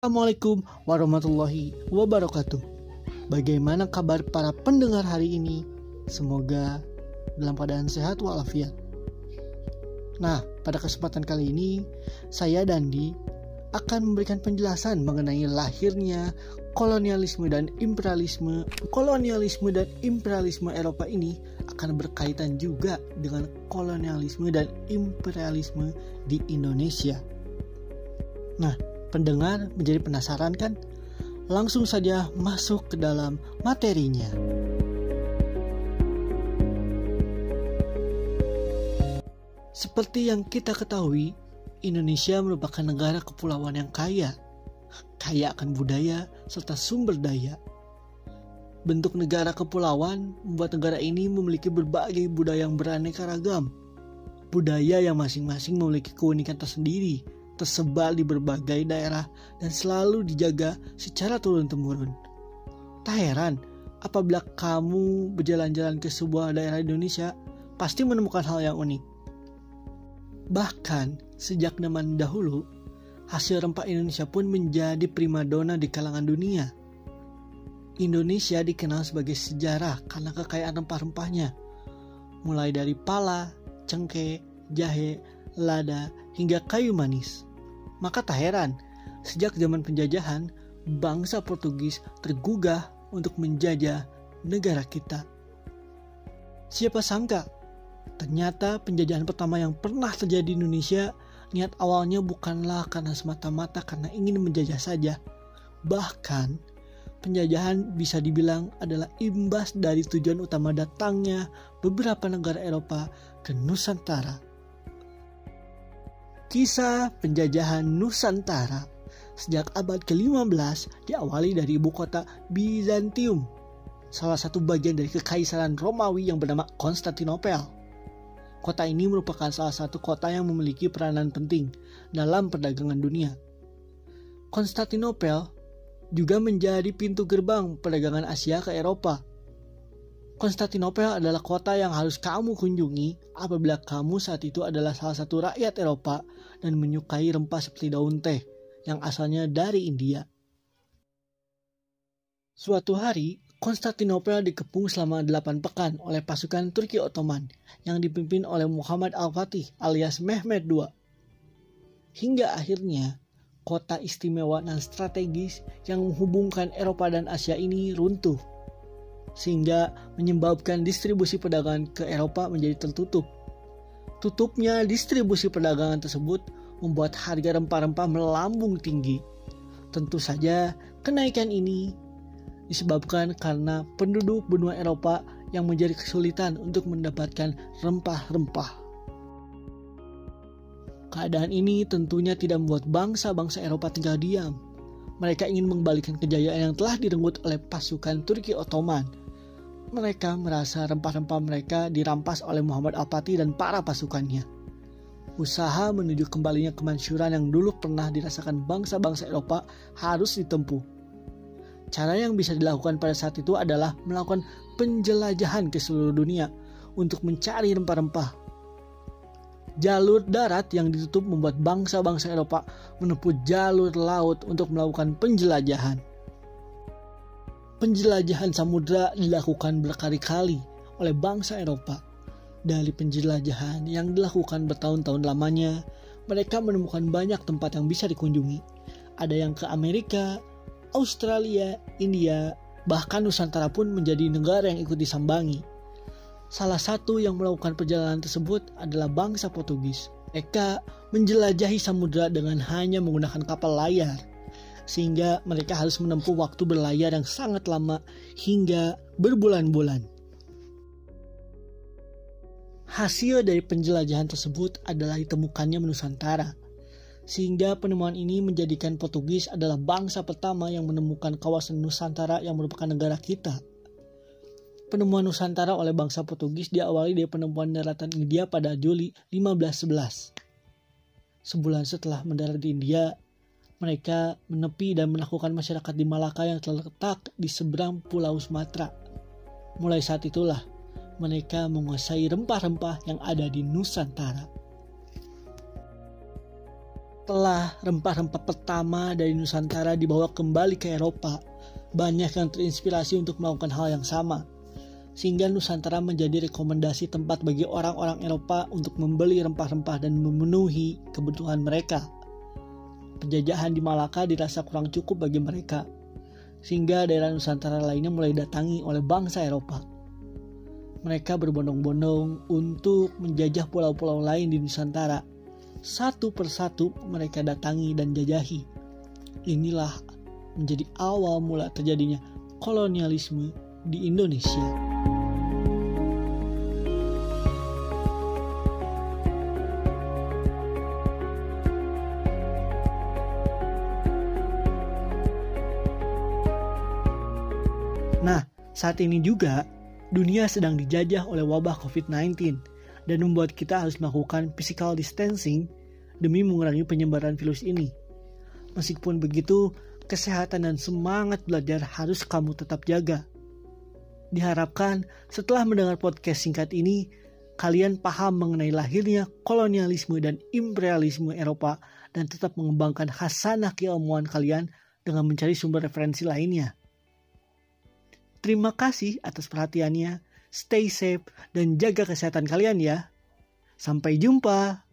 Assalamualaikum warahmatullahi wabarakatuh. Bagaimana kabar para pendengar hari ini? Semoga dalam keadaan sehat walafiat. Nah, pada kesempatan kali ini, saya Dandi akan memberikan penjelasan mengenai lahirnya kolonialisme dan imperialisme. Kolonialisme dan imperialisme Eropa ini akan berkaitan juga dengan kolonialisme dan imperialisme di Indonesia. Nah, pendengar menjadi penasaran kan? Langsung saja masuk ke dalam materinya. Seperti yang kita ketahui, Indonesia merupakan negara kepulauan yang kaya, kaya akan budaya serta sumber daya. Bentuk negara kepulauan membuat negara ini memiliki berbagai budaya yang beraneka ragam. Budaya yang masing-masing memiliki keunikan tersendiri, tersebar di berbagai daerah dan selalu dijaga secara turun-temurun. Tak heran apabila kamu berjalan-jalan ke sebuah daerah Indonesia, pasti menemukan hal yang unik. Bahkan sejak zaman dahulu, hasil rempah Indonesia pun menjadi primadona di kalangan dunia. Indonesia dikenal sebagai sejarah karena kekayaan rempah-rempahnya, mulai dari pala, cengkeh, jahe, lada, hingga kayu manis. Maka tak heran, sejak zaman penjajahan, bangsa Portugis tergugah untuk menjajah negara kita. Siapa sangka Ternyata penjajahan pertama yang pernah terjadi di Indonesia niat awalnya bukanlah karena semata-mata karena ingin menjajah saja. Bahkan penjajahan bisa dibilang adalah imbas dari tujuan utama datangnya beberapa negara Eropa ke Nusantara. Kisah penjajahan Nusantara sejak abad ke-15 diawali dari ibu kota Bizantium, salah satu bagian dari kekaisaran Romawi yang bernama Konstantinopel. Kota ini merupakan salah satu kota yang memiliki peranan penting dalam perdagangan dunia. Konstantinopel juga menjadi pintu gerbang perdagangan Asia ke Eropa. Konstantinopel adalah kota yang harus kamu kunjungi apabila kamu saat itu adalah salah satu rakyat Eropa dan menyukai rempah seperti daun teh yang asalnya dari India. Suatu hari, Konstantinopel dikepung selama 8 pekan oleh pasukan Turki Ottoman yang dipimpin oleh Muhammad Al-Fatih alias Mehmed II. Hingga akhirnya kota istimewa dan strategis yang menghubungkan Eropa dan Asia ini runtuh. Sehingga menyebabkan distribusi perdagangan ke Eropa menjadi tertutup. Tutupnya distribusi perdagangan tersebut membuat harga rempah-rempah melambung tinggi. Tentu saja kenaikan ini disebabkan karena penduduk benua Eropa yang menjadi kesulitan untuk mendapatkan rempah-rempah. Keadaan ini tentunya tidak membuat bangsa-bangsa Eropa tinggal diam. Mereka ingin mengembalikan kejayaan yang telah direnggut oleh pasukan Turki Ottoman. Mereka merasa rempah-rempah mereka dirampas oleh Muhammad Al-Fatih dan para pasukannya. Usaha menuju kembalinya kemansyuran yang dulu pernah dirasakan bangsa-bangsa Eropa harus ditempuh Cara yang bisa dilakukan pada saat itu adalah melakukan penjelajahan ke seluruh dunia untuk mencari rempah-rempah. Jalur darat yang ditutup membuat bangsa-bangsa Eropa menempuh jalur laut untuk melakukan penjelajahan. Penjelajahan samudra dilakukan berkali-kali oleh bangsa Eropa. Dari penjelajahan yang dilakukan bertahun-tahun lamanya, mereka menemukan banyak tempat yang bisa dikunjungi. Ada yang ke Amerika, Australia, India, bahkan Nusantara pun menjadi negara yang ikut disambangi. Salah satu yang melakukan perjalanan tersebut adalah bangsa Portugis. Mereka menjelajahi samudera dengan hanya menggunakan kapal layar, sehingga mereka harus menempuh waktu berlayar yang sangat lama hingga berbulan-bulan. Hasil dari penjelajahan tersebut adalah ditemukannya Nusantara, sehingga penemuan ini menjadikan Portugis adalah bangsa pertama yang menemukan kawasan Nusantara yang merupakan negara kita. Penemuan Nusantara oleh bangsa Portugis diawali dari penemuan daratan India pada Juli 1511. Sebulan setelah mendarat di India, mereka menepi dan melakukan masyarakat di Malaka yang terletak di seberang Pulau Sumatera. Mulai saat itulah mereka menguasai rempah-rempah yang ada di Nusantara. Setelah rempah-rempah pertama dari Nusantara dibawa kembali ke Eropa, banyak yang terinspirasi untuk melakukan hal yang sama. Sehingga Nusantara menjadi rekomendasi tempat bagi orang-orang Eropa untuk membeli rempah-rempah dan memenuhi kebutuhan mereka. Penjajahan di Malaka dirasa kurang cukup bagi mereka, sehingga daerah Nusantara lainnya mulai datangi oleh bangsa Eropa. Mereka berbondong-bondong untuk menjajah pulau-pulau lain di Nusantara satu persatu mereka datangi dan jajahi. Inilah menjadi awal mula terjadinya kolonialisme di Indonesia. Saat ini juga dunia sedang dijajah oleh wabah COVID-19 dan membuat kita harus melakukan physical distancing demi mengurangi penyebaran virus ini. Meskipun begitu, kesehatan dan semangat belajar harus kamu tetap jaga. Diharapkan setelah mendengar podcast singkat ini, kalian paham mengenai lahirnya kolonialisme dan imperialisme Eropa dan tetap mengembangkan hasanah keilmuan kalian dengan mencari sumber referensi lainnya. Terima kasih atas perhatiannya stay safe, dan jaga kesehatan kalian ya. Sampai jumpa.